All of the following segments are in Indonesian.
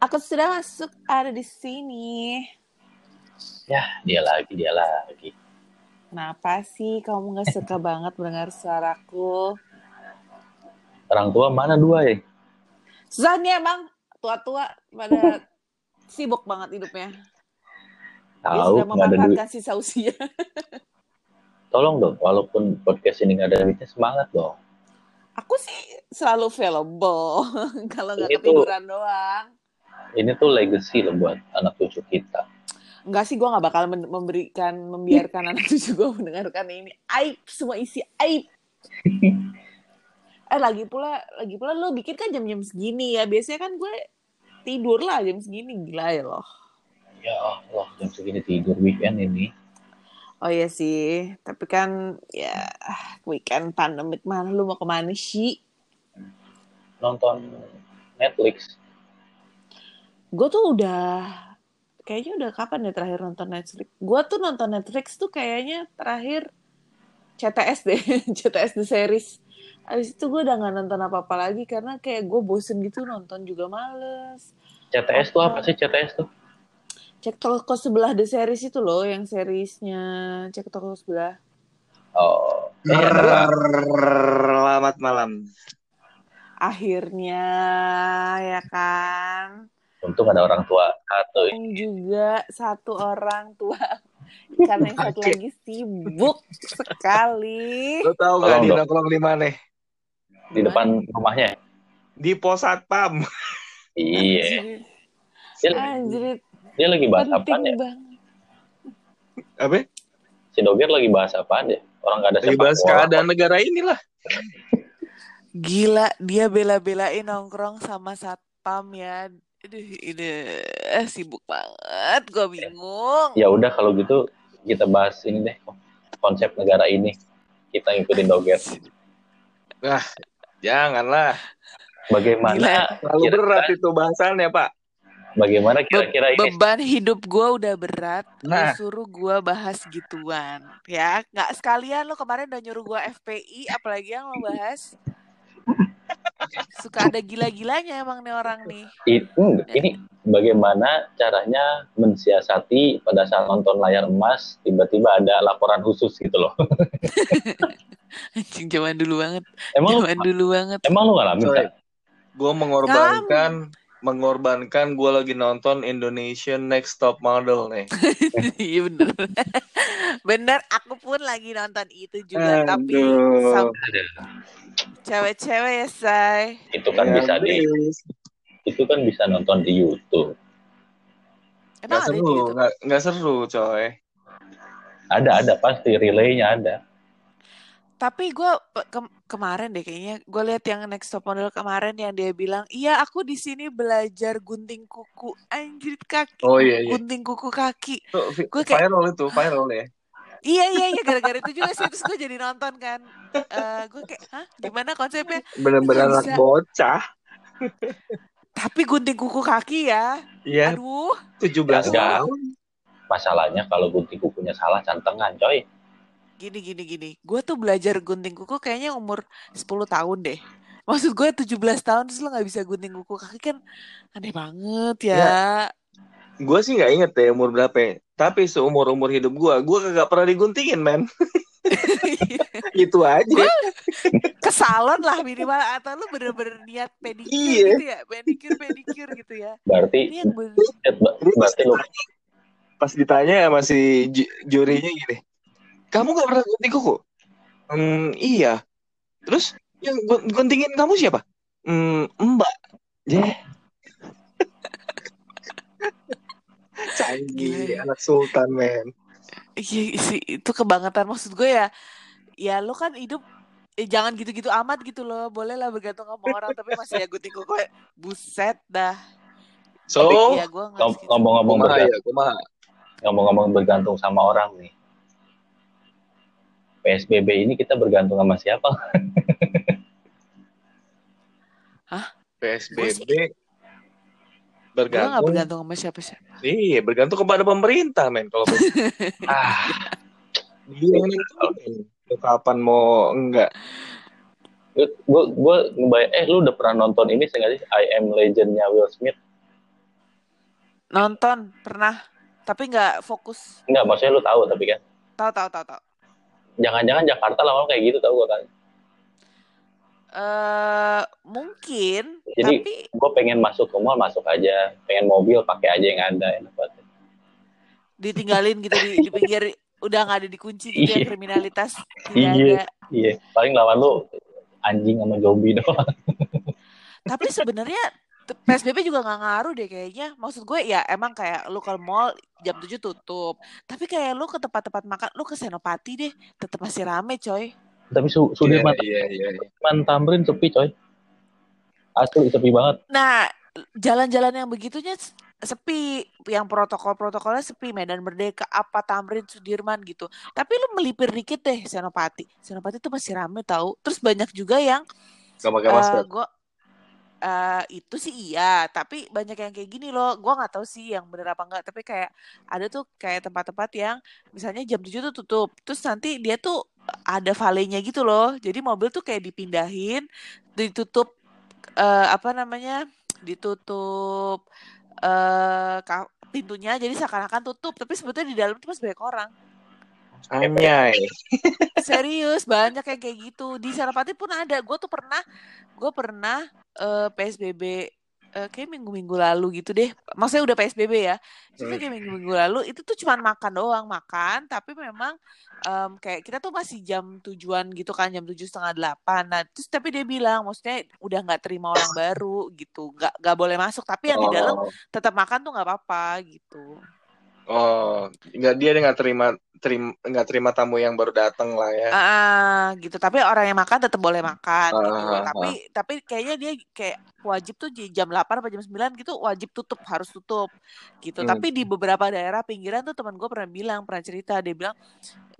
Aku sudah masuk ada di sini. Ya, dia lagi, dia lagi. Kenapa sih kamu nggak suka banget mendengar suaraku? Orang tua mana dua ya? Susah nih emang tua-tua pada sibuk banget hidupnya. Dia Tahu, sudah nggak ada duit. memanfaatkan sisa usia. Tolong dong, walaupun podcast ini nggak ada duitnya, semangat dong. Aku sih selalu available kalau nggak tuh- ketiduran doang. Ini tuh legacy loh buat anak cucu kita. Enggak sih, gue nggak bakal memberikan, membiarkan anak cucu gue mendengarkan ini. Aib, semua isi aib. eh lagi pula, lagi pula lo bikin kan jam-jam segini ya. Biasanya kan gue tidur lah jam segini, gila ya loh. Ya Allah, jam segini tidur weekend ini. Oh iya sih, tapi kan ya weekend pandemik mana lu mau ke mana sih? Nonton Netflix. Gue tuh udah kayaknya udah kapan ya terakhir nonton Netflix? Gue tuh nonton Netflix tuh kayaknya terakhir CTS deh, CTS the series. Abis itu gue udah gak nonton apa-apa lagi karena kayak gue bosen gitu nonton juga males. CTS tuh apa sih CTS tuh? Cek toko sebelah the series itu loh, yang seriesnya cek toko sebelah. Oh, eh, Selamat malam. Akhirnya ya kan. untung ada orang tua satu. Dan juga satu orang tua karena yang satu lagi sibuk sekali Lo tau Tolong gak di nongkrong di mana? di depan rumahnya. Di pos satpam. Iya. Dia, anjir dia lagi bahas apaan penting ya? banget Apa? Si Doger lagi bahas apaan ya? Orang nggak ada Lagi sepak bahas keadaan negara inilah. gila dia bela-belain nongkrong sama satpam ya Aduh, ini eh, sibuk banget gue bingung Ya udah kalau gitu kita bahas ini deh konsep negara ini. Kita ngikutin Doger. Janganlah. Bagaimana Gila. Terlalu berat itu bahasannya, Pak. bagaimana Be- kira-kira ini beban hidup gue udah berat Nah. lu suruh gue bahas gituan ya nggak sekalian lo kemarin udah nyuruh gue FPI apalagi yang lo bahas suka ada gila-gilanya emang nih orang nih itu ini bagaimana caranya mensiasati pada saat nonton layar emas tiba-tiba ada laporan khusus gitu loh. anjing zaman dulu banget Emang lu, dulu banget emang lu ngalamin? Gue mengorbankan mengorbankan gue lagi nonton Indonesian Next Top Model nih. Iya bener. bener, aku pun lagi nonton itu juga. Tapi Aduh. sam- cewek-cewek ya, say. Itu kan Ya, bisa di itu kan bisa nonton di YouTube. Emang di seru, nggak seru, coy. Ada ada pasti relaynya ada. Tapi gue kemarin deh kayaknya gue lihat yang next top model kemarin yang dia bilang, iya aku di sini belajar gunting kuku, anjir kaki, Oh iya iya. gunting kuku kaki. Gue kayak- viral itu, viral ya. Iya iya iya gara-gara itu juga sih terus gue jadi nonton kan. Eh gue kayak, hah gimana konsepnya? Bener-bener anak bisa. bocah. Tapi gunting kuku kaki ya. Iya, Aduh. 17 Enggak. tahun. Masalahnya kalau gunting kukunya salah cantengan, coy. Gini gini gini gue tuh belajar gunting kuku kayaknya umur 10 tahun deh maksud gue 17 tahun terus lo nggak bisa gunting kuku kaki kan aneh banget ya, Gue sih nggak inget ya umur berapa ya. Tapi seumur umur hidup gue, gue kagak pernah diguntingin, men. Itu aja. ke salon lah minimal atau lo bener-bener niat pedikir Iya. gitu ya pedikir pedikir gitu ya Berarti ini yang bener berarti lu pas ditanya sama si ju- jurinya gini, kamu gak pernah gunting kuku? Hmm, iya. Terus yang gun- guntingin kamu siapa? Hmm, mbak. Yeah. Canggih, Gila. anak sultan, men. iya sih itu kebangetan maksud gue ya ya lo kan hidup eh, jangan gitu-gitu amat gitu loh boleh lah bergantung sama orang tapi masih ya gunting kuku buset dah So, Iya segitu. ngomong-ngomong bergantung, ya, ngomong-ngomong bergantung sama orang nih. PSBB ini kita bergantung sama siapa? PSBB Gue gak bergantung. Bergantung sama siapa-siapa. iya bergantung kepada pemerintah men kalau ah dia yang lu kapan mau enggak? Gue gue ngebayang eh lu udah pernah nonton ini sih nggak sih? I Am Legendnya Will Smith. Nonton pernah, tapi nggak fokus. Enggak, maksudnya lu tahu tapi kan? Tahu tahu tahu tahu. Jangan-jangan Jakarta lama kayak gitu tau gue kan. Eh mungkin, Jadi, tapi gue pengen masuk ke mall masuk aja. Pengen mobil pakai aja yang ada enak banget ditinggalin gitu di, di pinggir udah nggak ada dikunci gitu ya Iya. kriminalitas Iya. iya. Paling lawan lu anjing sama zombie doang. Tapi sebenarnya PSBB juga nggak ngaruh deh kayaknya. Maksud gue ya emang kayak lu ke mall jam 7 tutup. Tapi kayak lu ke tempat-tempat makan, lu ke Senopati deh, tetap masih rame coy. tapi su iya Sudirman iya iya Sudirman Tamrin sepi coy asli sepi banget Nah, jalan-jalan yang begitunya sepi, yang protokol-protokolnya sepi, Medan Merdeka, apa Tamrin, Sudirman gitu. Tapi lu melipir dikit deh Senopati. Senopati tuh masih rame tahu. Terus banyak juga yang gak pakai masker eh gua eh, itu sih iya, tapi banyak yang kayak gini loh. Gua nggak tahu sih yang bener apa enggak, tapi kayak ada tuh kayak tempat-tempat yang misalnya jam 7 tuh tutup. Terus nanti dia tuh ada valenya gitu loh. Jadi mobil tuh kayak dipindahin, ditutup eh, apa namanya? ditutup eh ka- pintunya jadi seakan-akan tutup, tapi sebetulnya di dalam tuh masih banyak orang. Anyay. Serius banyak yang kayak gitu di Senopati pun ada. Gue tuh pernah, gue pernah eh, PSBB eh, kayak minggu-minggu lalu gitu deh. Maksudnya udah PSBB ya. Hmm. kayak minggu-minggu lalu itu tuh cuman makan doang makan. Tapi memang em, kayak kita tuh masih jam tujuan gitu kan jam tujuh setengah delapan. Nah terus tapi dia bilang maksudnya udah nggak terima orang baru gitu, nggak nggak boleh masuk. Tapi yang di dalam Oh, tetap makan tuh nggak apa-apa gitu. Oh, nggak dia nggak terima terima nggak terima tamu yang baru datang lah ya. Ah, gitu. Tapi orang yang makan tetap boleh makan gitu. Ah, ah, Tapi tapi kayaknya dia kayak wajib tuh di jam 8 atau jam 9 gitu wajib tutup, harus tutup gitu. Hmm. Tapi di beberapa daerah pinggiran tuh teman gue pernah bilang, pernah cerita, dia bilang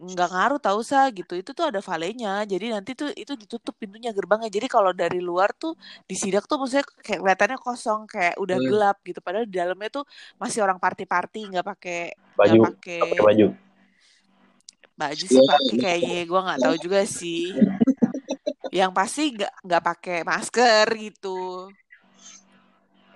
nggak ngaruh tahu sah gitu. Itu tuh ada valenya. Jadi nanti tuh itu ditutup pintunya gerbangnya. Jadi kalau dari luar tuh di sidak tuh maksudnya kayak kelihatannya kosong, kayak udah Hmm. gelap gitu. Padahal di dalamnya tuh masih orang party-party nggak pakai baju pakai nggak pakai baju baju Iya, sih pakai kayaknya gue nggak tahu juga sih yang pasti nggak nggak pakai masker gitu.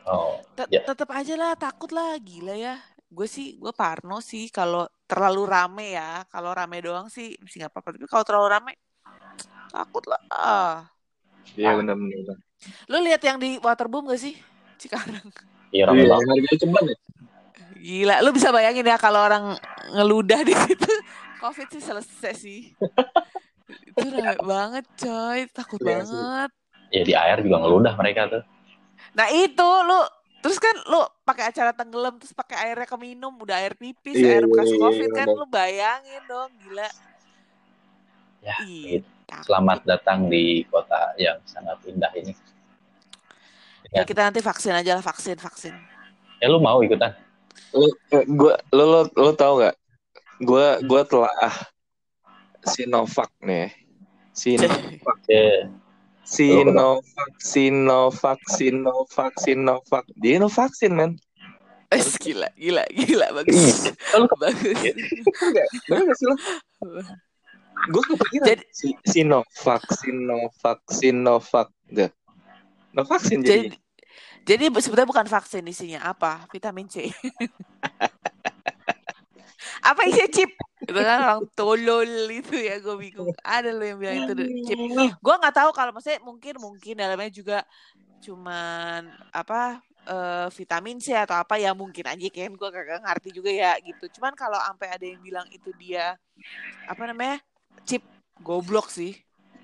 Oh Ya. tetap aja lah takut lah gila ya. Gue sih gue parno sih kalau terlalu rame ya. Kalau rame doang sih sih nggak apa-apa. Tapi kalau terlalu rame takut lah. Ah Iya benar benar. lo lihat yang di waterboom gak sih Cikarang? Iya rame Iya, banget. harganya ceban ya. gila lo bisa bayangin ya kalau orang ngeludah di situ. Covid sih selesai sih itu rame banget coy takut Iya sih. banget ya di air juga ngeludah mereka tuh Nah itu lu terus kan lu pakai acara tenggelam terus pakai airnya keminum udah air pipis Iya, air bekas iya, iya, covid kan benar. lu bayangin dong gila. Ya, Ih, gitu. selamat datang di kota yang sangat indah ini Ya kita nanti vaksin aja lah vaksin vaksin. ya lu mau ikutan Lu, eh, gua, lo lo lo tau gak? Gua gua telah ah, Sinovac nih. Sinovac, ya Sinovac, Sinovac, Sinovac, Sinovac. Dia no vaksin men. Eh, gila gila gila bagus bagus. Enggak, bener gak sih lo? Gue kepikiran. Jadi- Si- Sinovac, Sinovac, Sinovac. Udah. No vaksin Jadi jadi. jadi sebenarnya bukan vaksin isinya apa vitamin C. apa isinya chip? Itu kan orang tolol itu ya gue bingung. Ada lo yang bilang itu chip. Gue nggak tahu kalau maksudnya mungkin mungkin dalamnya juga cuman apa eh, vitamin C atau apa ya mungkin aja kan gue kagak ngerti juga ya gitu. Cuman kalau sampai ada yang bilang itu dia apa namanya chip goblok sih.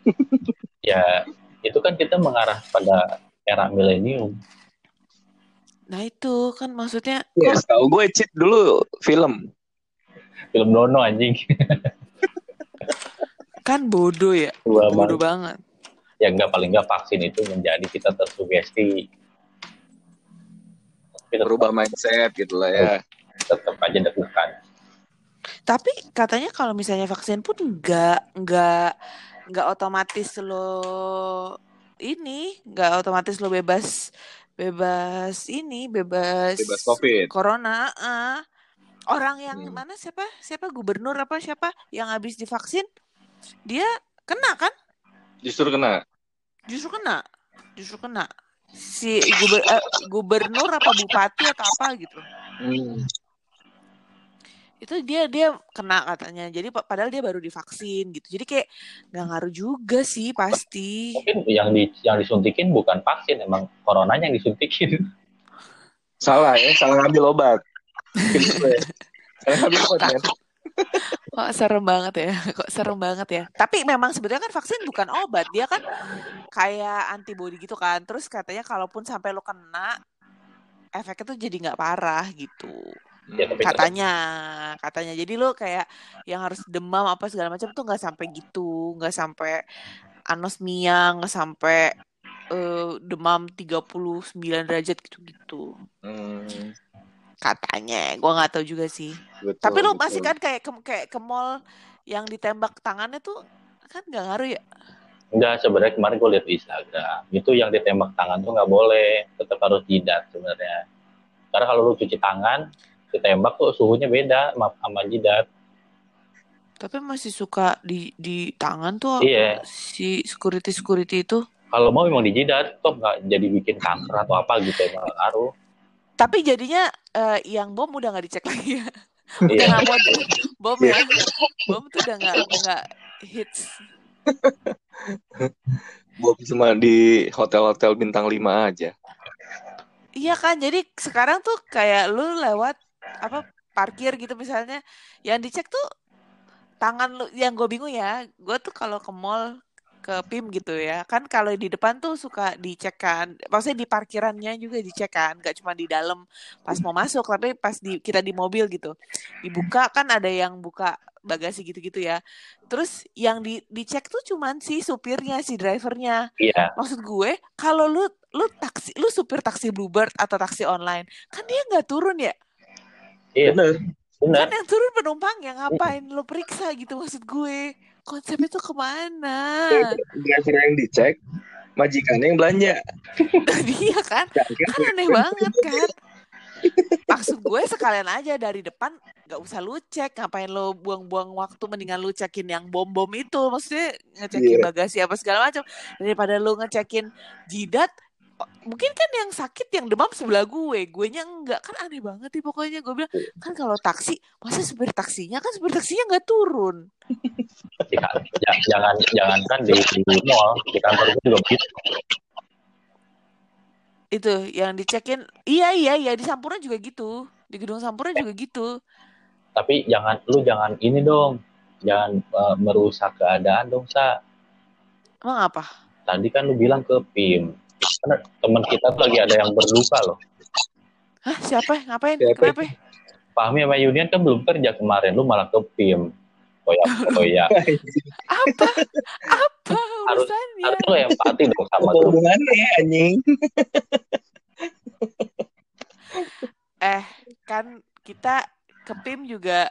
ya itu kan kita mengarah pada era milenium Nah itu kan maksudnya Ya, kok tahu gue cheat dulu film. Film Dono anjing kan bodoh ya, bodoh banget. banget. ya enggak paling enggak vaksin itu menjadi kita tersugesti Berubah mindset gitu lah ya. tetap aja deg-degan Tapi katanya kalau misalnya vaksin pun nggak nggak nggak otomatis lo ini nggak otomatis lo bebas bebas ini bebas Bebas COVID. corona ah. Orang yang Hmm. mana siapa siapa gubernur apa siapa yang habis divaksin dia kena kan Justru kena. justru kena justru kena si guber- eh, gubernur apa bupati atau apa gitu Hmm. itu dia dia kena katanya jadi pa- padahal dia baru divaksin gitu jadi kayak nggak ngaruh juga sih pasti Mungkin yang di yang disuntikin bukan vaksin, emang coronanya yang disuntikin. Salah ya, salah ngambil obat. Kan. kok serem banget ya. Kok serem banget ya? Tapi memang sebetulnya kan vaksin bukan obat. Dia kan kayak antibody gitu kan. Terus katanya kalaupun sampai lo kena efeknya tuh jadi nggak parah gitu. Ya, tapi tetap katanya katanya. Jadi lo kayak yang harus demam apa segala macam tuh nggak sampai gitu. Nggak sampai anosmia nggak sampai eh, demam 39 derajat gitu-gitu. Hmm, katanya gua nggak tahu juga sih betul, tapi lo betul. masih kan kayak ke, kayak ke mall yang ditembak tangannya tuh kan nggak ngaruh ya Enggak, sebenarnya kemarin gue lihat di Instagram, itu yang ditembak tangan tuh nggak boleh, tetap harus jidat sebenarnya. Karena kalau lu cuci tangan, ditembak tuh suhunya beda sama, sama jidat. tapi masih suka di di tangan tuh Iya. si security security itu Kalau mau memang di jidat, kok nggak jadi bikin kanker atau apa gitu emang ngaruh. Tapi jadinya eh, yang bom udah nggak dicek lagi ya. Udah Iya. nggak mau bom ya. Bom tuh udah nggak udah nggak hits. Gua cuma di hotel-hotel bintang 5 aja. iya kan jadi sekarang tuh kayak lu lewat apa parkir gitu misalnya. Yang dicek tuh tangan lu yang gue bingung ya gue tuh kalau ke mall ke PIM gitu ya. Kan kalau di depan tuh suka dicek kan maksudnya di parkirannya juga dicek kan gak cuma di dalam pas mau masuk tapi pas di kita di mobil gitu. Dibuka kan ada yang buka bagasi gitu-gitu ya. Terus yang di dicek tuh cuman si supirnya si drivernya. Iya. maksud gue kalau lu lu taksi lu supir taksi Bluebird atau taksi online kan dia nggak turun ya? Iya, Bener. benar. kan yang turun penumpang yang ngapain lu periksa gitu maksud gue konsepnya tuh ke mana? Driver yang dicek, majikannya yang belanja. dia kan kan aneh banget kan? Maksud gue sekalian aja dari depan nggak usah lu cek ngapain lo buang-buang waktu mendingan lu cekin yang bom-bom itu. Maksudnya ngecekin Iya. bagasi apa segala macam. Daripada lu ngecekin jidat mungkin kan yang sakit yang demam sebelah gue gue nya enggak kan aneh banget sih pokoknya gue bilang kan kalau taksi masa supir taksinya kan supir taksinya nggak turun Ya, ja- jangan jangankan di, di mall, di kantor gue juga begitu. itu yang dicekin iya iya iya di Sampurna juga gitu di gedung Sampurna juga gitu Tapi jangan lu jangan ini dong. Jangan eh, merusak keadaan dong, Sa. emang apa Tadi kan lu bilang ke PIM. Karena teman kita tuh lagi ada yang berduka loh. Hah siapa ngapain Siapa? kenapa Fahmi sama Yunian kan belum kerja kemarin, lu malah ke PIM. Oh ya, oh ya. apa apa Harus- urusannya Harus lu empati dong sama tuh. hubungannya ya, anjing? eh kan kita ke PIM juga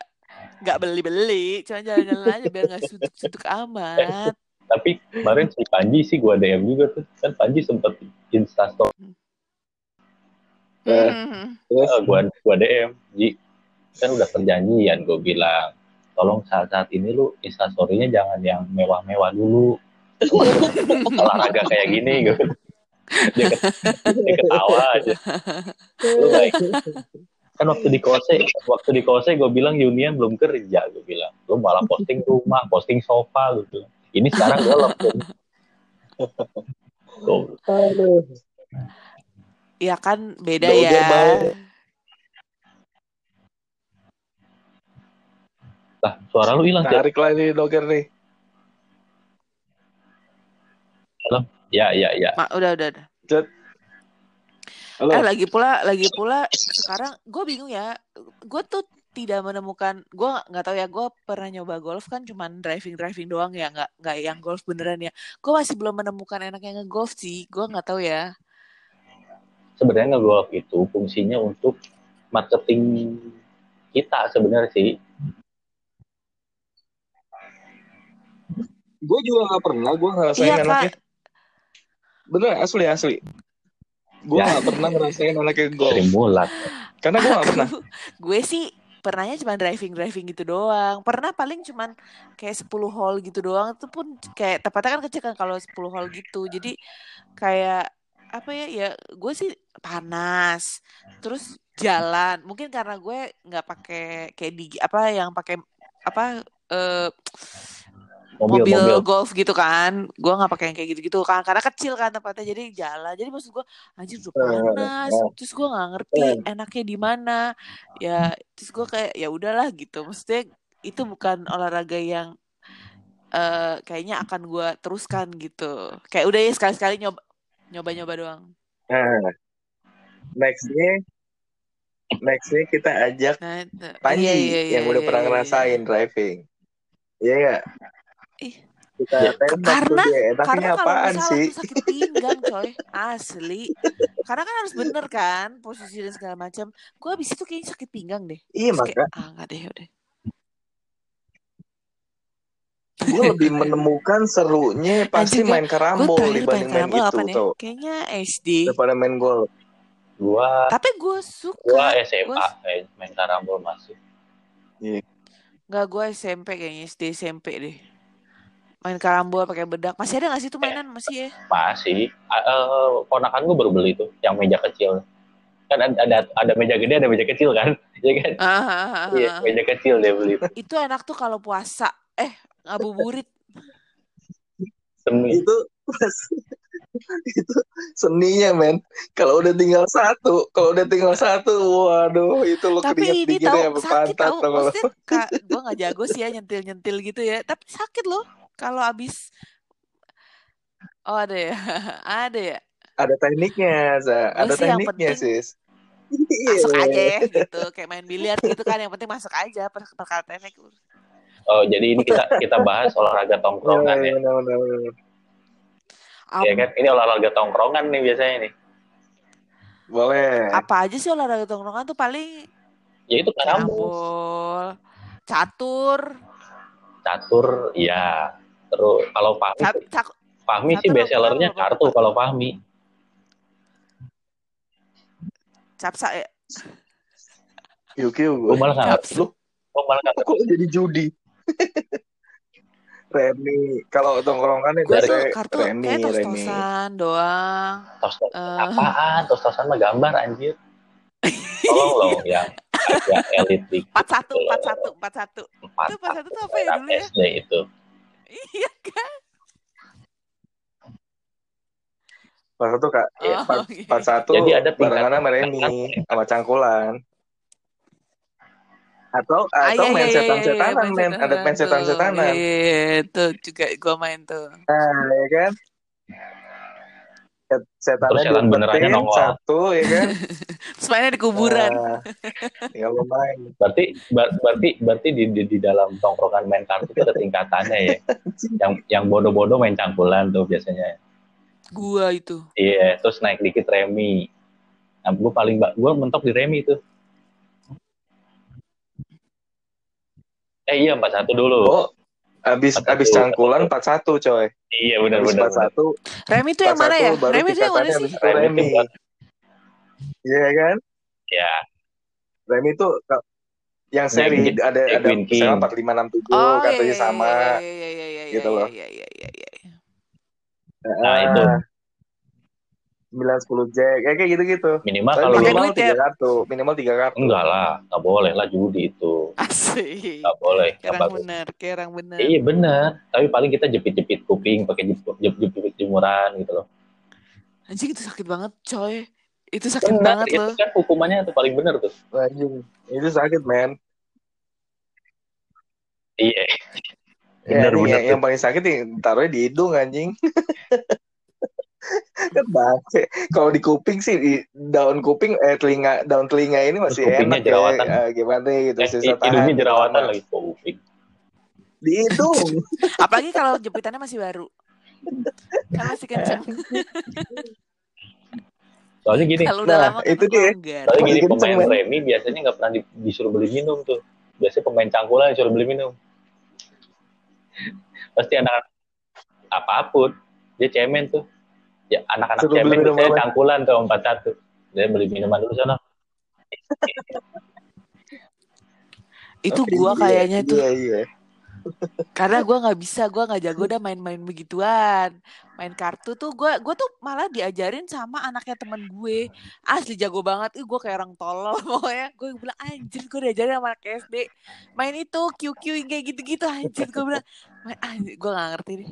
nggak beli-beli cuma jalan-jalan aja biar nggak suntuk-suntuk amat Tapi kemarin si Panji sih gua DM juga tuh. Kan Panji sempet instastory. Eh. Hmm. Terus, Eh, gua gua DM Ji kan udah perjanjian gue bilang. Tolong saat-saat ini lu instastorynya jangan yang mewah-mewah dulu. Olahraga kayak gini gitu dia, dia ketawa aja. Lu baik. Kan waktu di kose waktu di kose gue bilang Unian belum kerja gue bilang. Lu malah posting rumah posting sofa gue bilang ini sekarang gelap. Aduh. ya kan beda Udah- ya. lah suara lu hilang. Tarik lah nih doger nih. ya ya ya. Ma, udah udah udah. Halo. eh lagi pula lagi pula sekarang gue bingung ya. Gue tuh tidak menemukan gue nggak tahu ya gue pernah nyoba golf kan cuman driving driving doang ya nggak nggak yang golf beneran ya gue masih belum menemukan enaknya ngegolf sih gue nggak tahu ya sebenarnya ngegolf itu fungsinya untuk marketing kita sebenarnya sih Gue juga gak pernah, gue ngerasain iya enaknya. kak Bener, asli, asli. Gue Ya. gak pernah ngerasain anaknya golf. Dari mulat. Karena gue gak pernah. Gue sih pernahnya cuma driving driving gitu doang. Pernah paling cuman kayak 10 hole gitu doang. Itu pun kayak tepatnya kan kecil kan kalau 10 hole gitu. Jadi kayak apa ya ya gue sih panas. Terus jalan. Mungkin karena gue nggak pakai kayak di apa yang pakai apa eh, Mobil, mobil, mobil. golf gitu kan. Gue nggak pakai yang kayak gitu-gitu kan karena kecil kan tempatnya jadi jalan. Jadi maksud gue anjir udah panas. terus gue nggak ngerti enaknya di mana. Ya terus gue kayak ya udahlah gitu. Maksudnya itu bukan olahraga yang eh kayaknya akan gue teruskan gitu. Kayak udah ya sekali-sekali nyoba nyoba-nyoba doang. Nah, nextnya, nextnya kita ajak nah. Panji Iya, iya, iya, yang udah iya, pernah iya, iya. ngerasain driving. Iya nggak? Ih. Kita Ya, tembak karena- tuh dia. Enaknya Karena kalau apaan misalnya sih? sakit pinggang coy Asli Karena kan harus bener kan Posisi dan segala macam Gue abis itu kayaknya sakit pinggang deh Iya Terus maka kayak, Ah enggak deh udah gue lebih menemukan serunya pasti Anjir, gua- main karambol main dibanding main karambol itu apa nih tuh. Kayaknya SD Daripada main golf. Gua Tapi gue suka gua Gua- SMA eh, main karambol masih. Nggak gue SMP kayaknya SD SMP deh Main karambol pakai bedak Masih ada gak sih tuh mainan Masih ya Masih. Eh, ponakan gua baru beli tuh yang meja kecil. Kan ada ada, ada meja gede, ada meja kecil kan? Iya kan? Ah, ah, ah, Iya, meja kecil dia beli. Itu enak tuh kalau puasa Eh ngabuburit Semi. Itu itu seninya men. Kalau udah tinggal satu, kalau udah tinggal satu, waduh itu lo Tapi keringet ini tahu ya sakit pantat tahu. Maksudnya kak, gue nggak jago sih ya nyentil nyentil gitu ya. Tapi sakit loh kalau abis. Oh ada ya, ada ya. Ada tekniknya, Za. Gua Ada sih yang tekniknya, penting sis. Masuk Iya. aja ya gitu, kayak main biliar gitu kan. Yang penting masuk aja per perkara teknik. Oh, jadi ini kita kita bahas olahraga tongkrongan Iya, ya. benar, benar, benar. Iya kan? Ini olahraga tongkrongan nih biasanya nih. Boleh. Apa aja sih olahraga tongkrongan tuh paling Ya itu karambol. karambol, catur, Catur, iya. Terus kalau Fahmi, Fahmi sih best sellernya kartu kalau Fahmi. capsa ya. Kiu Gue malah nggak, lu, gue malah nggak Kok jadi judi? Remi, kalau tongkrongan Gue tuh biasanya kartu Remi, kayak Remi. tos-tosan doang. tos-tos Eh. apaan? Tos-tosan mah gambar anjir. Tolong loh yang agak elit dikit. Empat satu, gitu loh. empat satu, empat satu. Empat Itu empat satu tuh apa ya dulu ya? SD itu. Iya kan? Pas itu kak, Iya. Oh, empat iya. empat satu Jadi ada barengan sama Remi sama Cangkulan. Atau Ah, atau iya, main iya, iya, iya, setan-setanan main men, ada main setan-setanan setan-setanan. Iya, iya, iya, itu juga gue main tuh. Nah, ya kan? Set- Setannya setan benerannya nongol. satu, ya kan? Mainnya di kuburan. Tinggal lo main. Berarti ber- berarti berarti di, di, di dalam tongkrongan main kartu itu ada tingkatannya ya. yang yang bodoh-bodoh main cangkulan tuh biasanya. Gua itu. Iya, terus naik dikit remi. Nah, gue paling gue mentok di remi tuh. Eh iya 41 dulu. Oh, abis abis cangkulan empat 41 coy. iya benar Abis benar. 41, Remi itu yang mana ya? 41 baru Remi itu yang mana sih? Remi. Iya kan? Ya, Remi itu yang seri Queen- ada ada misalnya 4567 Oh, iya, katanya iya, sama. iya, iya, iya, iya, gitu iya, loh. Iya, iya, iya, iya, iya. Nah, itu. 9 10 jack kayak kayak gitu-gitu. minimal Tapi kalau minimal duit ya? 3 kartu, minimal 3 kartu. enggak lah, nggak boleh lah judi itu. Asik. Nggak boleh, Kerang bagus. bener, kerang bener. Iya benar, tapi paling kita jepit-jepit kuping pakai jep- jep- jepit jemuran gitu loh. Anjing itu sakit banget, coy. Itu sakit Benar, banget itu loh. kan hukumannya tuh paling benar tuh. Anjing, itu sakit men. Iya, Ya, benar ini benar. yang, yang paling sakit nih taruhnya di hidung anjing. kan bangke. Kalau di kuping sih di daun kuping eh telinga daun telinga ini masih Terus kupingnya enak jerawatan. ya. Eh, gimana gitu Eh, sisa tahan hidungnya jerawatan lagi kuping. Di hidung. Apalagi kalau jepitannya masih baru. Kan masih kencang. Soalnya gini, Kalau udah Nah, lama kan itu dia. soalnya gini kenceng, pemain men. remi biasanya nggak pernah di- disuruh beli minum tuh. Biasanya pemain cangkulan disuruh beli minum. Pasti anak apa pun dia cemen tuh. Ya anak-anak minuman. saya cangkulan tuh empat satu dia beli minuman dulu sana Itu Oke, gua iya, kayaknya tuh Iya, iya. karena gua nggak bisa, gua nggak jago dah main-main begituan. Main kartu tuh gua gua tuh malah diajarin sama anaknya temen gue. Asli jago banget. Ih, gua kayak orang tolol pokoknya. Gue bilang anjir gue diajarin sama anak SD. Main itu QQ kayak gitu-gitu anjir. Gue bilang main anjir gue gak ngerti deh.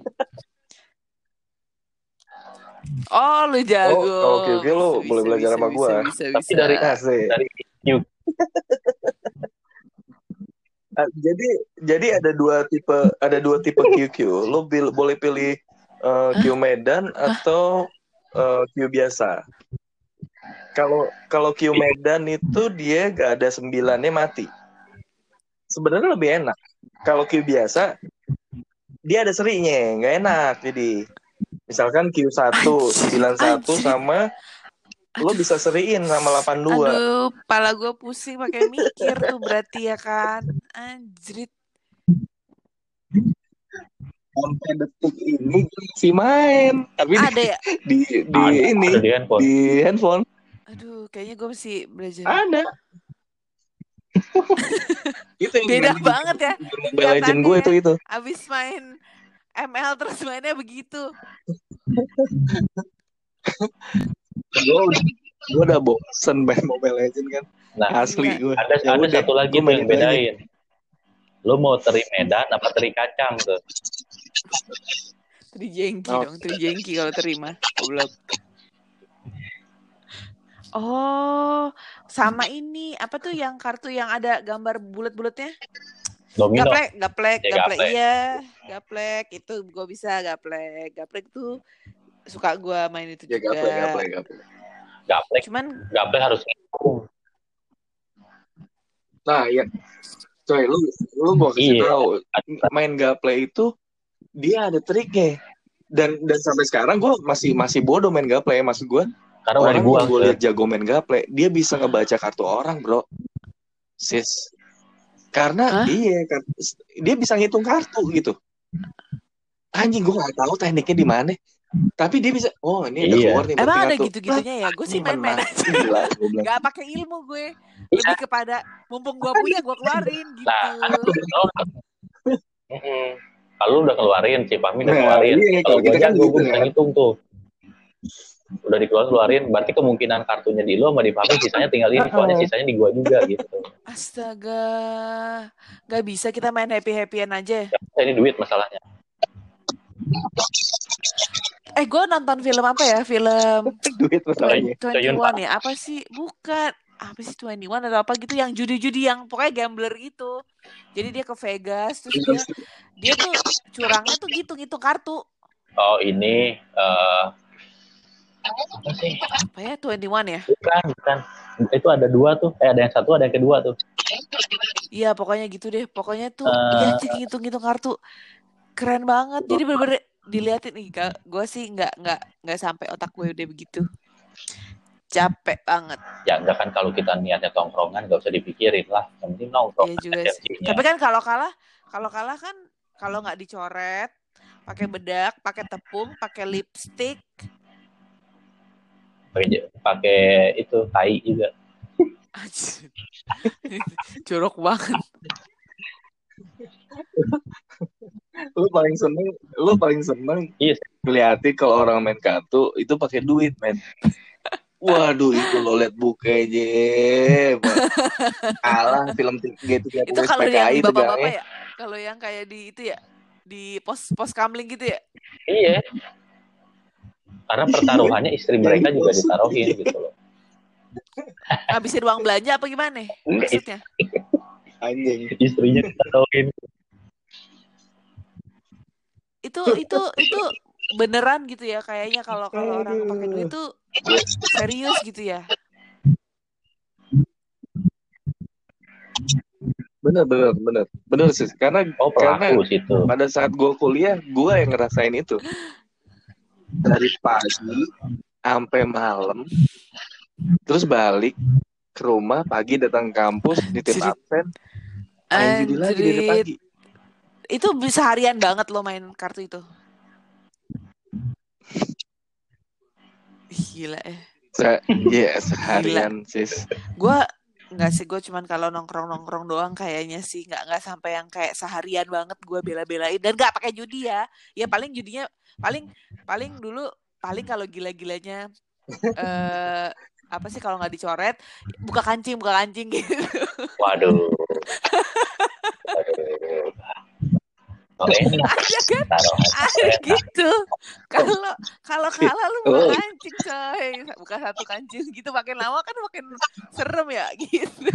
Oh lu jago. Oh, kalau QQ lu Bisa, boleh bisa, belajar bisa, sama gua. Bisa, Tapi bisa. dari- Asik. dari Q Ah, jadi jadi ada dua tipe ada dua tipe QQ. Lo bil- boleh pilih eh, Q Medan atau eh, Q biasa. Kalau kalau Q Medan itu dia gak ada sembilannya mati. Sebenarnya lebih enak. Kalau Q biasa dia ada serinya, nggak enak. Jadi misalkan Q1 91 Anjir. sama lo bisa seriin sama 82. Aduh, pala gue pusing pakai mikir tuh berarti ya kan. Anjrit. Sampai detik ini gue masih main, tapi di, Ada ya? di, di Ada, ini ada di handphone di handphone Aduh, kayaknya gue mesti belajar. ada. itu yang Beda banget ya. Mobile Legend gue itu itu. Abis main ML terus mainnya begitu. Gue udah, gue udah bosen main Mobile Legend kan. nah Asli gue. ada Ya ada udah, satu lagi yang bedain lo mau teri medan apa teri kacang tuh Trijengki Oh. dong, trijengki kalau terima. Goblok. Oh, sama ini apa tuh yang kartu yang ada gambar bulat-bulatnya? Domino Gaplek, gaplek, Ya, gaplek, gaplek. iya, gaplek itu gue bisa gaplek, gaplek tuh suka gue main itu Ya juga. gaple gaple gaple. gaplek Cuman gaplek harus ngitung Nah ya, coy lu lu mau kasih Iya. tahu main gaple itu dia ada triknya. Dan dan sampai sekarang gue masih masih bodoh main gaple ya maksud gue. karena udah Orang gue lihat jago main gaple, dia bisa ngebaca kartu orang, bro. Sis. Karena Hah? iya, kan, dia bisa ngitung kartu gitu. Anjing gue gak tahu tekniknya di mana. Tapi dia bisa, oh ini udah Iya. keluar nih emang ada gitu-gitunya ya. Gue sih Ini main-main aja. Gila, gue bilang. Gak pakai ilmu gue. Iya. Lebih kepada mumpung gue punya gue keluarin gitu. Nah, Kalau udah- keluarin si Fahmi udah Nah, keluarin iya, kalau gue kan jago gue gitu bisa kan. ngitung tuh udah dikeluarin keluarin berarti kemungkinan kartunya di lu sama di Fahmi sisanya tinggal ini soalnya sisanya di gua juga gitu Astaga, gak bisa kita main happy-happyan aja. Ya, ini duit masalahnya Eh, gue nonton film apa ya? Film Duit masalahnya. Coyun, 21 ya? Apa sih? Bukan. Apa sih 21 atau apa gitu yang judi-judi yang pokoknya gambler gitu. Jadi dia ke Vegas terus dia dia tuh curangnya tuh gitu ngitung kartu. oh ini eh apa sih Apa ya 21 ya? bukan bukan itu ada dua tuh eh ada yang satu ada yang kedua tuh Iya, pokoknya gitu deh. Pokoknya tuh Eh. dia cek ngitung-ngitung kartu. Keren banget. Jadi bener-bener diliatin nih, gue sih nggak nggak nggak sampai otak gue udah begitu. Capek banget. ya enggak kan kalau kita niatnya tongkrongan nggak usah dipikirin lah yang penting nongkrong Iya juga sih. Tapi kan kalau kalah, kalau kalah kan kalau nggak dicoret, pakai bedak, pakai tepung, pakai lipstick. Pakai pakai itu tai juga Anjir. Jorok banget. Lu paling seneng, lu paling seneng Iya. ngeliatin kalau orang main kartu itu pakai duit, men. Waduh, itu lo liat bukanya, Bang. Kalah film gitu kayak Itu kalau yang bapak-bapak tegangnya. ya. Kalau yang kayak di itu ya, di pos pos kamling gitu ya. iya karena pertaruhannya istri mereka juga ditaruhin gitu loh Ngabisin uang belanja apa gimana? Enggak, Maksudnya? Anjing. istrinya ditaruhin Itu itu itu beneran gitu ya kayaknya kalau kalau orang pakai duit tuh serius gitu ya. Bener, bener, bener. Bener sih. Karena oh Karena- situ pada saat gue kuliah, gue yang ngerasain itu. Dari pagi sampai malam, terus balik ke rumah, pagi datang kampus, nitip absen, main judi lagi Anjrit. pagi. Itu bisa harian banget lo main kartu itu. Gila eh. Se iya seharian sis. Gue nggak sih gue cuman kalau nongkrong nongkrong doang kayaknya sih nggak nggak sampai yang kayak seharian banget gue bela-belain dan nggak pakai judi ya ya paling judinya paling paling dulu paling kalau gila-gilanya eh apa sih kalau nggak dicoret buka kancing buka kancing gitu. Waduh. Oke, ini ada kan ada gitu. Kalau kalau kalah lu buka Oh. kancing coy. Buka satu kancing gitu makin lama kan makin serem ya gitu.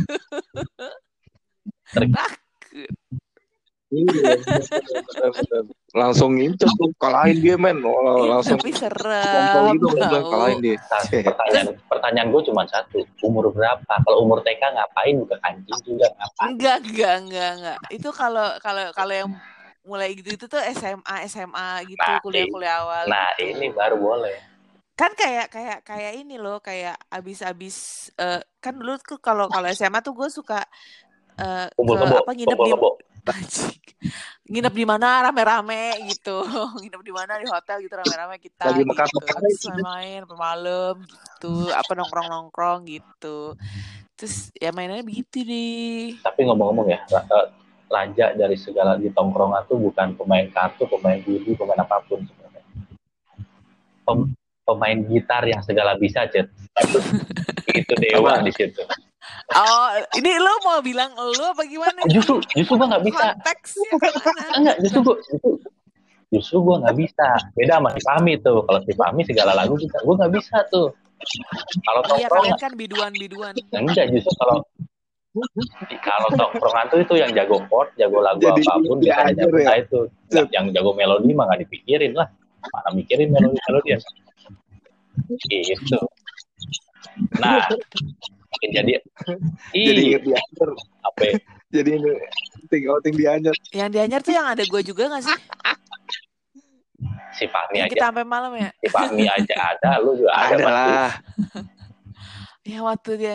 Takut. Iya, langsung tuh kalahin dia men. Oh, Iya, langsung tapi serem gitu kalahin dia. Nah, pertanyaan pertanyaan gue cuma satu. Umur berapa? Kalau umur TK ngapain buka kancing juga? Ngapain? Enggak enggak enggak enggak. Itu kalau kalau kalau yang mulai gitu itu tuh SMA SMA gitu Nah, kuliah kuliah awal. nah gitu. ini baru boleh. Kan kayak kayak kayak ini loh kayak abis-abis eh, kan dulu tuh kalau kalau SMA tuh gue suka eh, kumpul ke kebo apa nginep kumpul di kebo nginep di mana? Rame-rame gitu. Nginep di mana? Di hotel gitu rame-rame kita Lagi gitu. gitu. main-main malam gitu apa nongkrong-nongkrong gitu. Terus ya mainannya begitu deh. Tapi ngomong-ngomong ya eh, raja dari segala di tongkrongan tuh bukan pemain kartu pemain judi pemain apa pun sebenarnya. Pem- pemain gitar yang segala bisa cet. Itu dewa di situ. Oh ini lo mau bilang lo apa gimana justru justru gua nggak bisa. Konteksnya enggak justru gua justru, justru gua nggak bisa. Beda sama si Fahmi tuh. Kalau si Fahmi segala lagu bisa gua nggak bisa tuh. Kalau iya tongkrongan kalian kan biduan biduan enggak justru kalau kalau tongkrongan tuh itu yang jago chord jago lagu Jadi apa pun dia bisa aja ya? itu. Yang jago melodi mah nggak dipikirin lah. Mana mikirin melodi melodian gitu. Nah jadi jadi dianjar apa ya? jadi ini ting outing dianjar yang dianyar tuh yang ada gue juga gak sih? Si Fahmi aja. kita sampai malam ya? Si Fahmi aja ada lu juga ada, ada lah. Ya waktu dia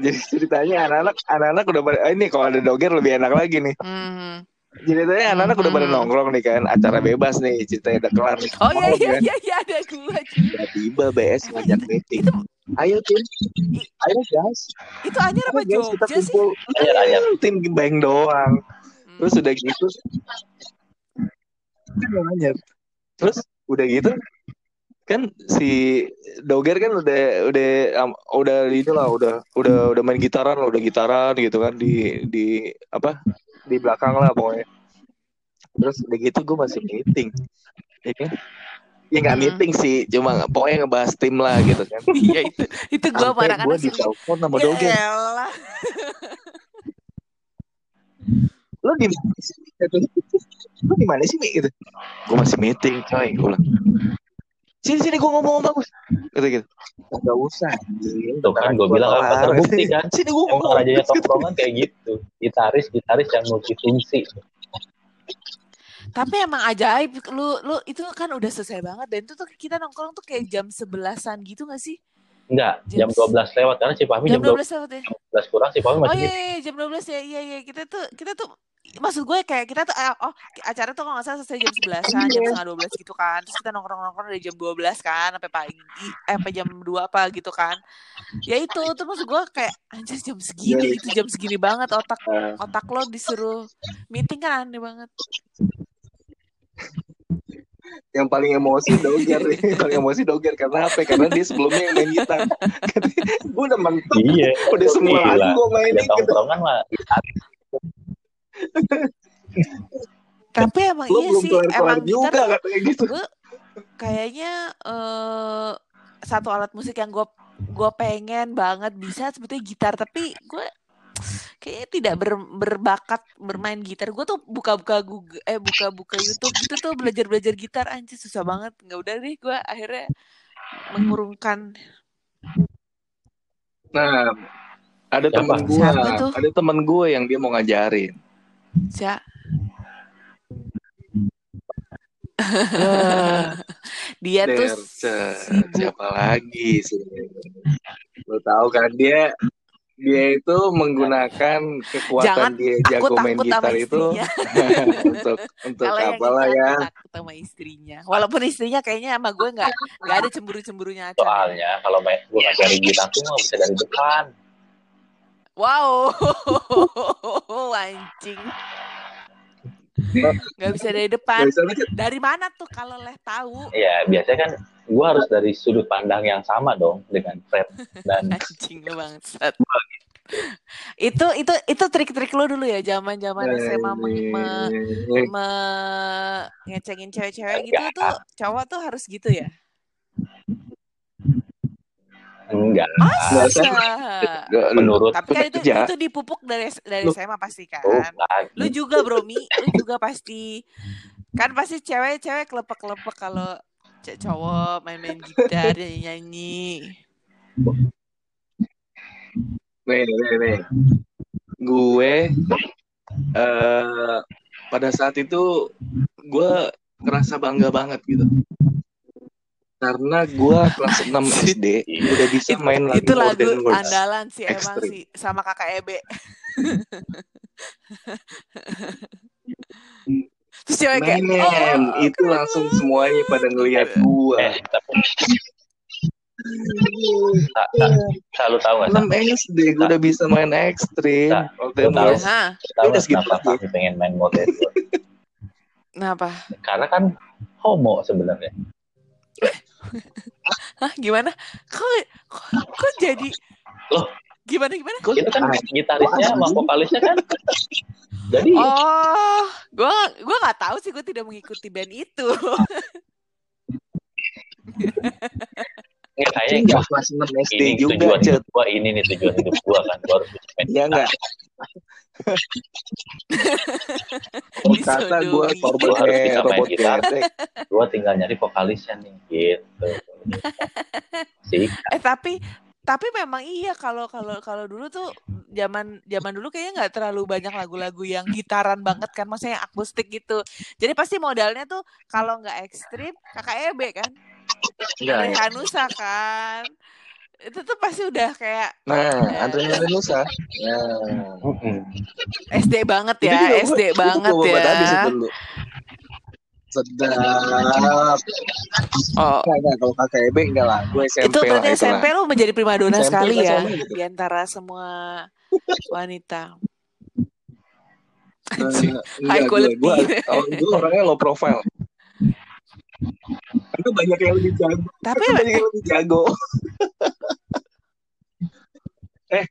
jadi ceritanya anak-anak anak-anak udah pada ini kalau ada doger lebih enak lagi nih. Hmm. ceritanya anak-anak udah pada Hmm. nongkrong nih kan acara bebas nih ceritanya udah kelar nih. Oh iya iya iya iya ada juga tiba-tiba BS ngajak meeting. ayo tim. Ayo guys itu Anyar apa ayo guys kita kumpul. Anyar, Anyar. tim bang doang. Hmm. terus udah gitu. Terus udah gitu kan si Doger kan udah udah am- udah itu lah udah udah udah main gitaran lah udah gitaran gitu kan di di apa di belakang lah pokoknya. Terus udah gitu gue masih meeting. Ya kan? Ya nggak Hmm. meeting sih cuma pokoknya ngebahas tim lah gitu kan. Iya itu itu gue sama sampai gue sih. ditelepon sama ya Doger elah. Lo di mana sih lo di mana sih mi? Gitu. Gue masih meeting coy gue bilang sini sini gue ngomong bagus. Kata gitu. Nggak usah. Tuh kan gue Gua bilang kan terbukti kan. Sini gue ngomong rajanya bagus, gitu. tongkrongan kayak gitu. Gitaris gitaris yang multifungsi. Tapi emang ajaib lu lu itu kan udah selesai banget. Dan itu tuh kita nongkrong tuh kayak jam sebelasan gitu gak sih enggak jam Jam- 12 lewat karena si Fahmi jam jam 12 lewat ya 12 kurang si Fahmi Oh masih iya, iya, iya, jam 12 ya. Iya iya, kita tuh kita tuh maksud gue kayak kita tuh eh, oh acara tuh kalau nggak salah selesai jam 11-an, jam setengah 12 gitu kan. Terus kita nongkrong-nongkrong dari jam 12 kan sampai pagi eh sampai jam 2 apa gitu kan. Ya itu tuh maksud gue kayak anjir jam segini itu jam segini banget otak Eh, otak lo disuruh meeting kan aneh banget. Yang paling emosi Doger nih. Paling emosi Doger karena apa? Karena dia sebelumnya yang main gitar. Gue udah mentok. Iya. Udah semua gue ya mainin. Gitu gitaris Tapi emang lo iya belum sih, emang juga gitar katanya gitu. gue kayaknya eh satu alat musik yang gue gue pengen banget bisa sebetulnya gitar. Tapi gue kayaknya tidak ber- berbakat bermain gitar. Gue tuh buka-buka Google eh buka-buka YouTube gitu tuh belajar-belajar gitar anjir susah banget. Nggak udah deh gue akhirnya mengurungkan. Nah ada Siapa? teman gue tuh? ada teman gue yang dia mau ngajarin. Ya dia tuh Der, ce- sibuk siapa lagi sih? Lo tahu kan dia dia itu menggunakan kekuatan Jangan dia takut jago main takut sama gitar itu untuk untuk Kalau apalah ya aku takut sama istrinya. Walaupun istrinya kayaknya sama gue nggak nggak ada cemburu-cemburunya aja. Soalnya kalau main gue ngajari gitar tuh nggak bisa dari depan. Wow, anjing. Nggak bisa dari depan. Dari mana tuh kalau leh tahu? Iya, biasanya kan gue harus dari sudut pandang yang sama dong dengan Fred dan Anjing lu bangsat. itu itu itu trik-trik lu dulu ya zaman-zaman SMA me, me- me- ngecengin cewek-cewek gitu tuh cowok tuh harus gitu ya? enggak. Masa? Menurut Tapi kan itu itu dipupuk dari dari Lu- SMA pasti kan. bukan. Lu juga Bromi, lu juga pasti kan pasti cewek-cewek kelepek-kelepek kalau c- cowok main-main gitar nyanyi-nyanyi. nih nih nih gue eh pada saat itu gue ngerasa bangga banget gitu. Karena gue kelas 6 SD udah bisa Itu, main lagu itu lagu andalan sih emang sih sama kakak Ebe. Terus cewek kayak Men, oh, itu langsung semuanya pada ngeliat gue. Eh, tapi tak, tak, selalu tahu nggak? 6 SD gue udah bisa main ekstrim. More Than tahu. Tahu Udah segitu kenapa aja. kami pengen main model itu? kenapa? Karena kan homo sebenarnya. Hah, gimana? Kok kok, kok jadi Loh. gimana gimana? Kok- Itu kan gitarisnya sama vokalisnya kan. Jadi Oh, gua gua nggak tahu sih, gue tidak mengikuti band itu. kayaknya Enggak wah, kelas 6 SD ini juga, tujuan Cet. hidup gua, ini nih tujuan hidup gua kan. Gua harus main Iya enggak? Kata gue korban harus eh, bisa main gitar. Gua tinggal nyari vokalisnya nih gitu. Sih, Eh tapi tapi memang iya kalau kalau kalau dulu tuh zaman zaman dulu kayaknya nggak terlalu banyak lagu-lagu yang gitaran banget kan maksudnya yang akustik gitu jadi pasti modalnya tuh kalau nggak ekstrim kakak Ebe kan dari Hanusa kan itu tuh pasti udah kayak Nah, Nusa. Ya. SD banget Itu ya SD banget gua obat habis ya. Sedap. oh Enggak, enggak. Kalau kakak Ebe enggak lah. Gue SMP itu berarti lah. SMP lu menjadi primadona SMP sekali ya gitu. di antara semua wanita enggak, High gue, quality. gue, oh, gue orangnya low profile. Itu banyak yang lebih jago. tapi banyak yang lebih jago. eh,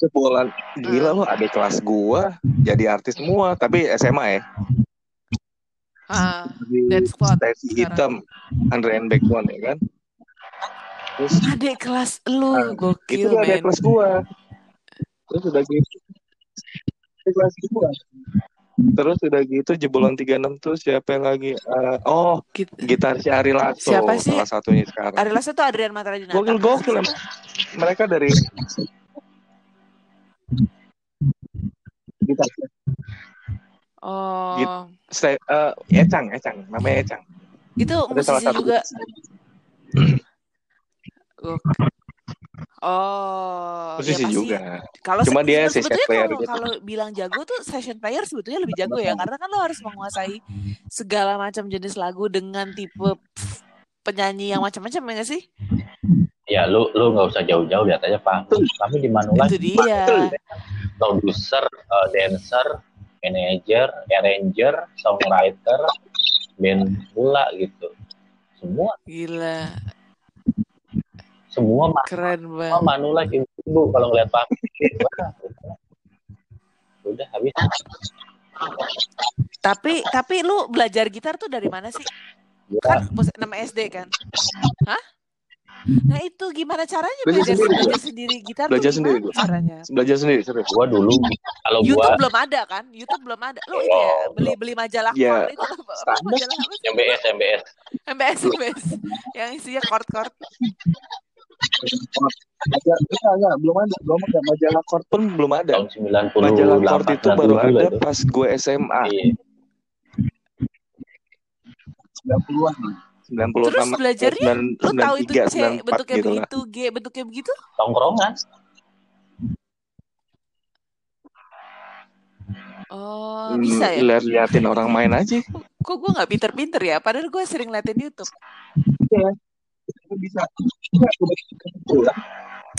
sebulan gila lo ada kelas gua jadi artis semua tapi SMA ya ah, di That's what Stacey sekarang. hitam Andre and Backbone ya kan? Terus adik kelas lu Nah, itu gokil dia ada men. kelas gua. Terus udah gitu ada kelas gua. Terus udah gitu jebolan 36 tuh siapa yang lagi Eh, oh Git- gitaris Ari Lasso Siapa sih? salah satunya sekarang. Ari Lasso tuh Adrian Matra Dinata. gokil gokil mereka dari gitaris Oh, Git- Ste- eh, Ecang Ecang namanya Ecang itu ada salah musisi satu juga. Oh, musisi ya pasti. juga Kalau Cuma dia se- session sebetulnya player kalau gitu. kalau bilang jago tuh session player sebetulnya lebih jago ya, karena kan lo harus menguasai segala macam jenis lagu dengan tipe penyanyi yang macam-macam ya sih? ya lu lu nggak usah jauh-jauh lihat aja Pak. Kami di Manula Itu dia. produser, eh, dancer, manager, arranger, songwriter, band pula gitu. Semua Gila, semua keren semua banget. Manula ibu kalau ngeliat Pak. Udah habis. Tapi tapi lu belajar gitar tuh dari mana sih? Gua Kan pos- nama SD kan? Hah? Nah itu gimana caranya Belajar belajar sendiri, belajar sendiri gitar Belajar sendiri, gua. caranya? belajar sendiri serius gua dulu kalau gua YouTube belum ada kan? YouTube belum ada. Lu itu ya beli beli majalah Ya, itu apa, majalah? MBS MBS MBS MBS yang isinya chord-chord. Majalah, enggak, enggak, belum ada, belum ada. Majalah Chord pun belum ada. tahun 98 Majalah Chord itu baru 97 ada pas gue SMA. Iya. 90-an. 90 terus eh, belajarnya 9, lu tahu itu C bentuknya gitu begitu G bentuknya begitu tongkrongan Oh, hmm, bisa ya? Lihat-liatin orang main aja. Kok gue gak pinter-pinter ya? Padahal gue sering liatin Youtube. Iya. Bisa. Kebetulan,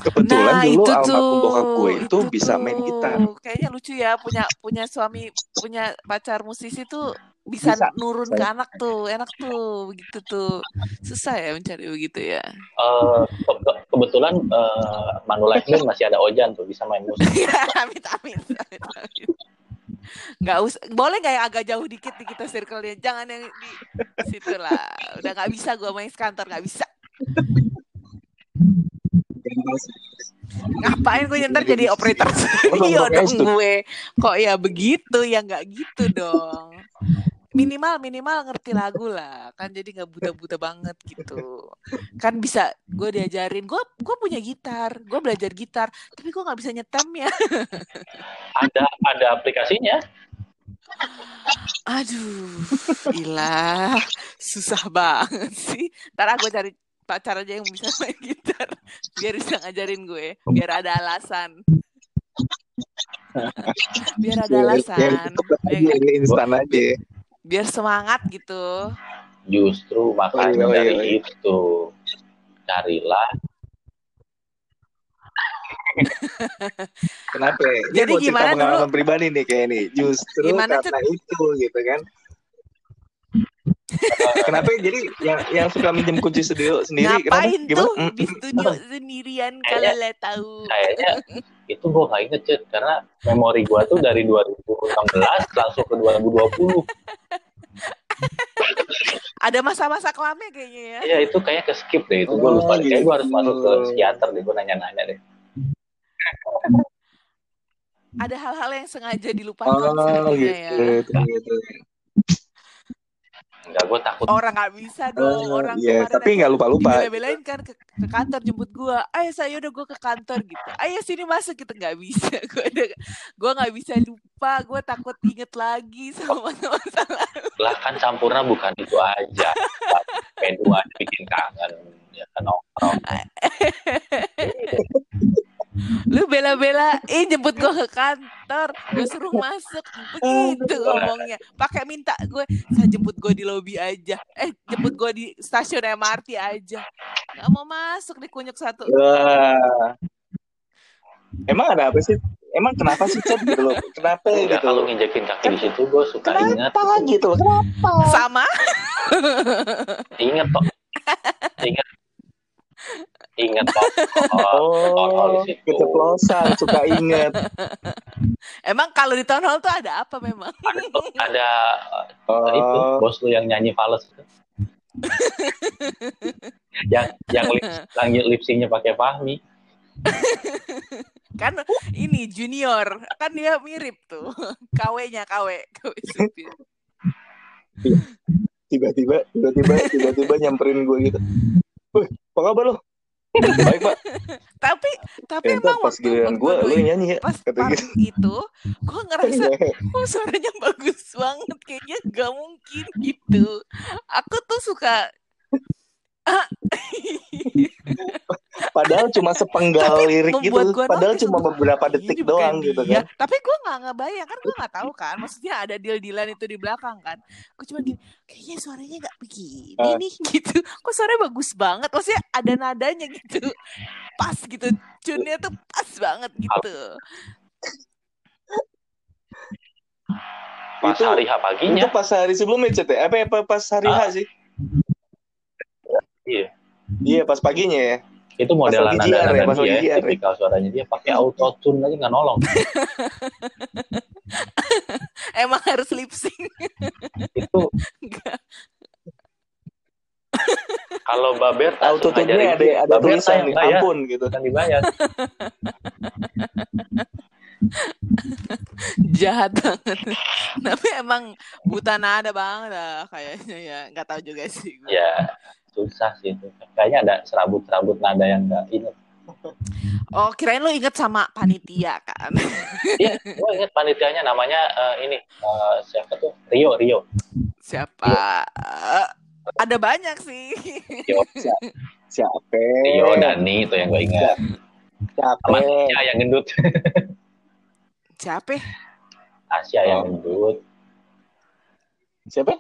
kebetulan nah, dulu itu almarhum bokap gue itu, itu bisa tuh. main gitar. Kayaknya lucu ya punya punya suami, punya pacar musisi tuh bisa, Bisa. nurun ke anak tuh, enak tuh, begitu tuh. Susah ya mencari begitu ya. Eh, ke- ke- kebetulan eh, Manulife Band masih ada Ojan tuh bisa main musik. amit amit amit amit. Nggak usah, boleh nggak yang agak jauh dikit di kita circle-nya? Jangan yang di situ lah. Udah nggak bisa gue main kantor nggak bisa. Ngapain gue ntar jadi operator studio dong itu. gue. Kok ya begitu ya nggak gitu dong. Minimal minimal ngerti lagu lah. Kan jadi nggak buta-buta banget gitu. Kan bisa gue diajarin gue gue punya gitar gue belajar gitar tapi gue nggak bisa nyetem ya. Ada ada aplikasinya. aduh ilah susah banget sih. Ntar gue cari pacar aja yang bisa main gitar biar bisa ngajarin gue biar ada alasan. Biar ada alasan. ya nggak? ini instan aja biar semangat gitu. Justru makanya Oh, iya, dari iya, iya. itu. Carilah. Kenapa? Ya? Ini Jadi gimana dulu? pribadi nih kayak ini. Justru Gimana, karena itu gitu kan. Kenapa? Jadi yang yang suka minjem kunci studio sendiri ngapain kenapa? tuh? Gimana? di studio sendirian kalau lah tahu. kayaknya itu gue nggak inget Cet. karena memori gue tuh dari 2016 langsung ke 2020 ada masa-masa kelamnya kayaknya ya ya itu kayak ke skip deh itu gue Oh, lupa deh. kayak gue harus gitu. masuk ke psikiater deh gue nanya-nanya deh ada hal-hal yang sengaja dilupakan Oh gitu, ya gitu, gitu. Gue takut. Orang nggak bisa dong Oh, orang iya, kemarin tapi nggak lupa-lupa. dibela-belain kan ke, ke kantor jemput gua. Ayo saya udah gua ke kantor gitu. Ayo sini masuk. Gitu nggak bisa. Gua ada gua nggak bisa lupa. Gua takut inget lagi sama masa lalu. Lah kan campurnya bukan itu aja. P2 bikin kangen ya kan nongkrong lu bela-belain jemput gua ke kantor gua suruh masuk begitu ngomongnya pakai minta gue saya jemput gua di lobi aja eh jemput gua di stasiun MRT aja nggak mau masuk di kunyuk satu Wah. Emang ada apa sih? Emang kenapa sih Cep gitu loh? Kenapa Enggak, gitu? kalau nginjekin kaki di situ gue suka ingat Kenapa gitu? Kenapa? sama inget kok inget inget Oh, di situ. keceplosan, suka inget. emang kalau di town hall tuh ada apa memang ada, ada uh, itu Oh, bos lu yang nyanyi fals itu. yang yang lip, yang lip syncnya pakai Fahmi kan ini junior kan dia mirip tuh KW-nya KW KW supir tiba-tiba, tiba-tiba, tiba-tiba nyamperin gue gitu. Wih, apa kabar lo? Baik pak. tapi tapi Ya, ntar emang pas waktu, giliran gue, lu nyanyi ya. pas part gitu. itu gue ngerasa oh suaranya bagus banget kayaknya gak mungkin gitu aku tuh suka. Padahal cuma sepenggal lirik gitu. Padahal cuma beberapa "Ini detik bukan doang gitu dia." kan. tapi gue nggak ngebayang kan gue nggak tahu kan maksudnya ada deal dealan itu di belakang kan gue cuma gini kayaknya suaranya nggak begini Ah. nih gitu kok suaranya bagus banget maksudnya ada nadanya gitu pas gitu tune-nya tuh pas banget gitu pas Itu- hari H paginya Itu pas hari sebelumnya Cet ya? Apa, apa pas hari Ah. H sih? Iya Iya pas paginya ya. itu modelan lagi JR ya, nada pas dia lagi ya. tipikal suaranya dia pakai auto tune aja nggak nolong emang harus lip sync itu kalau Babert Auto tune ada ada tulisan nih, ampun gitu. kan dibayar jahat banget. Tapi emang buta nada banget lah kayaknya ya. Nggak tahu juga sih gue. ya susah sih itu. Kayaknya ada serabut-serabut nada yang nggak inget oh kirain lu inget sama panitia kan? Iya, gue inget panitianya. Namanya eh, ini eh, siapa tuh? Rio Rio. Siapa? Eh, ada banyak sih. Rio Siapa? Rio Dani itu yang gue ingat. Siapa? sama yang gendut siapa Tasya yang Oh. gendut. Siapa?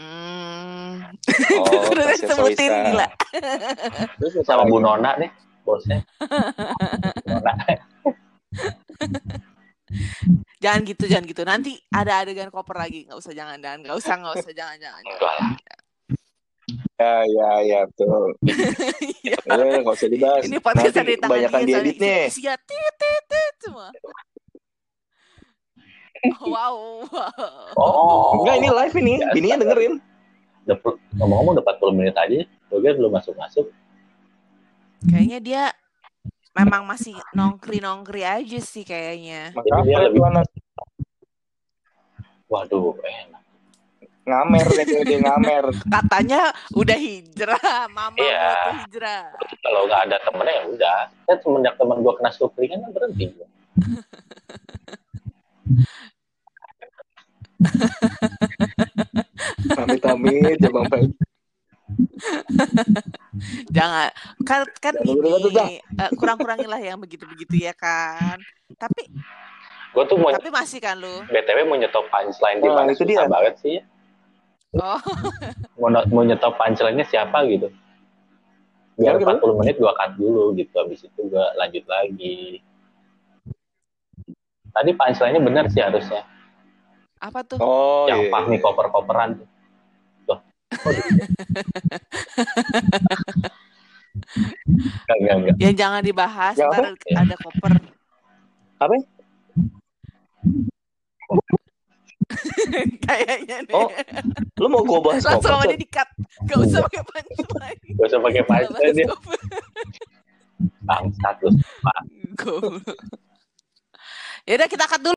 Hmm. Oh, Terus sebutin gila. Terus Sama Bu? Nona deh, bosnya. Nona. Jangan gitu, jangan gitu. Nanti ada adegan koper lagi. Nggak usah, jangan, jangan. Nggak usah, nggak usah, jangan, jangan. Enggak lah. Ya, ya, ya, betul. Ya, Ya, nggak usah dibahas. Ini podcast Nanti kebanyakan dia, diedit nih. isinya tit, tit, tit semua. Wow, wow. Oh, Enggak, ini live ini. Biasa. Bininya dengerin. Ngomong-ngomong udah 40 menit aja. Gue belum masuk-masuk. Kayaknya dia memang masih nongkri-nongkri aja sih kayaknya. Maka dia lebih- Waduh, enak. Ngamer deh dia, ngamer. Katanya udah hijrah, mama Iya. mau hijrah. Kalau nggak ada temennya ya udah. Kan semenjak teman gue kena stroke kan berhenti. gua. Amit-amit ya Bang Pen. Jangan kan kan ini eh, kurang-kurangilah yang begitu-begitu ya kan. Tapi Gue tuh mau tapi masih kan lu. BTW mau nyetop punchline di Nah, mana itu dia. banget sih. ya. Oh, Mau, mau nyetop punchline-nya siapa gitu. Biar Gimana, 40 menit gua cut dulu gitu. Habis itu gua lanjut lagi. Tadi punchline-nya benar sih harusnya. apa tuh? Oh, yang iya. Fahmi koper-koperan tuh. Tuh. Oh, enggak, enggak, enggak. Yang jangan dibahas, ntar Ya. ada koper. Apa? Kayaknya nih. Oh, Lu mau gue bahas Langsung sama koper? dia di-cut. Gak usah pakai punchline. Gak usah pakai punchline koper. Bangsat lu. Goblok. Yaudah kita cut dulu.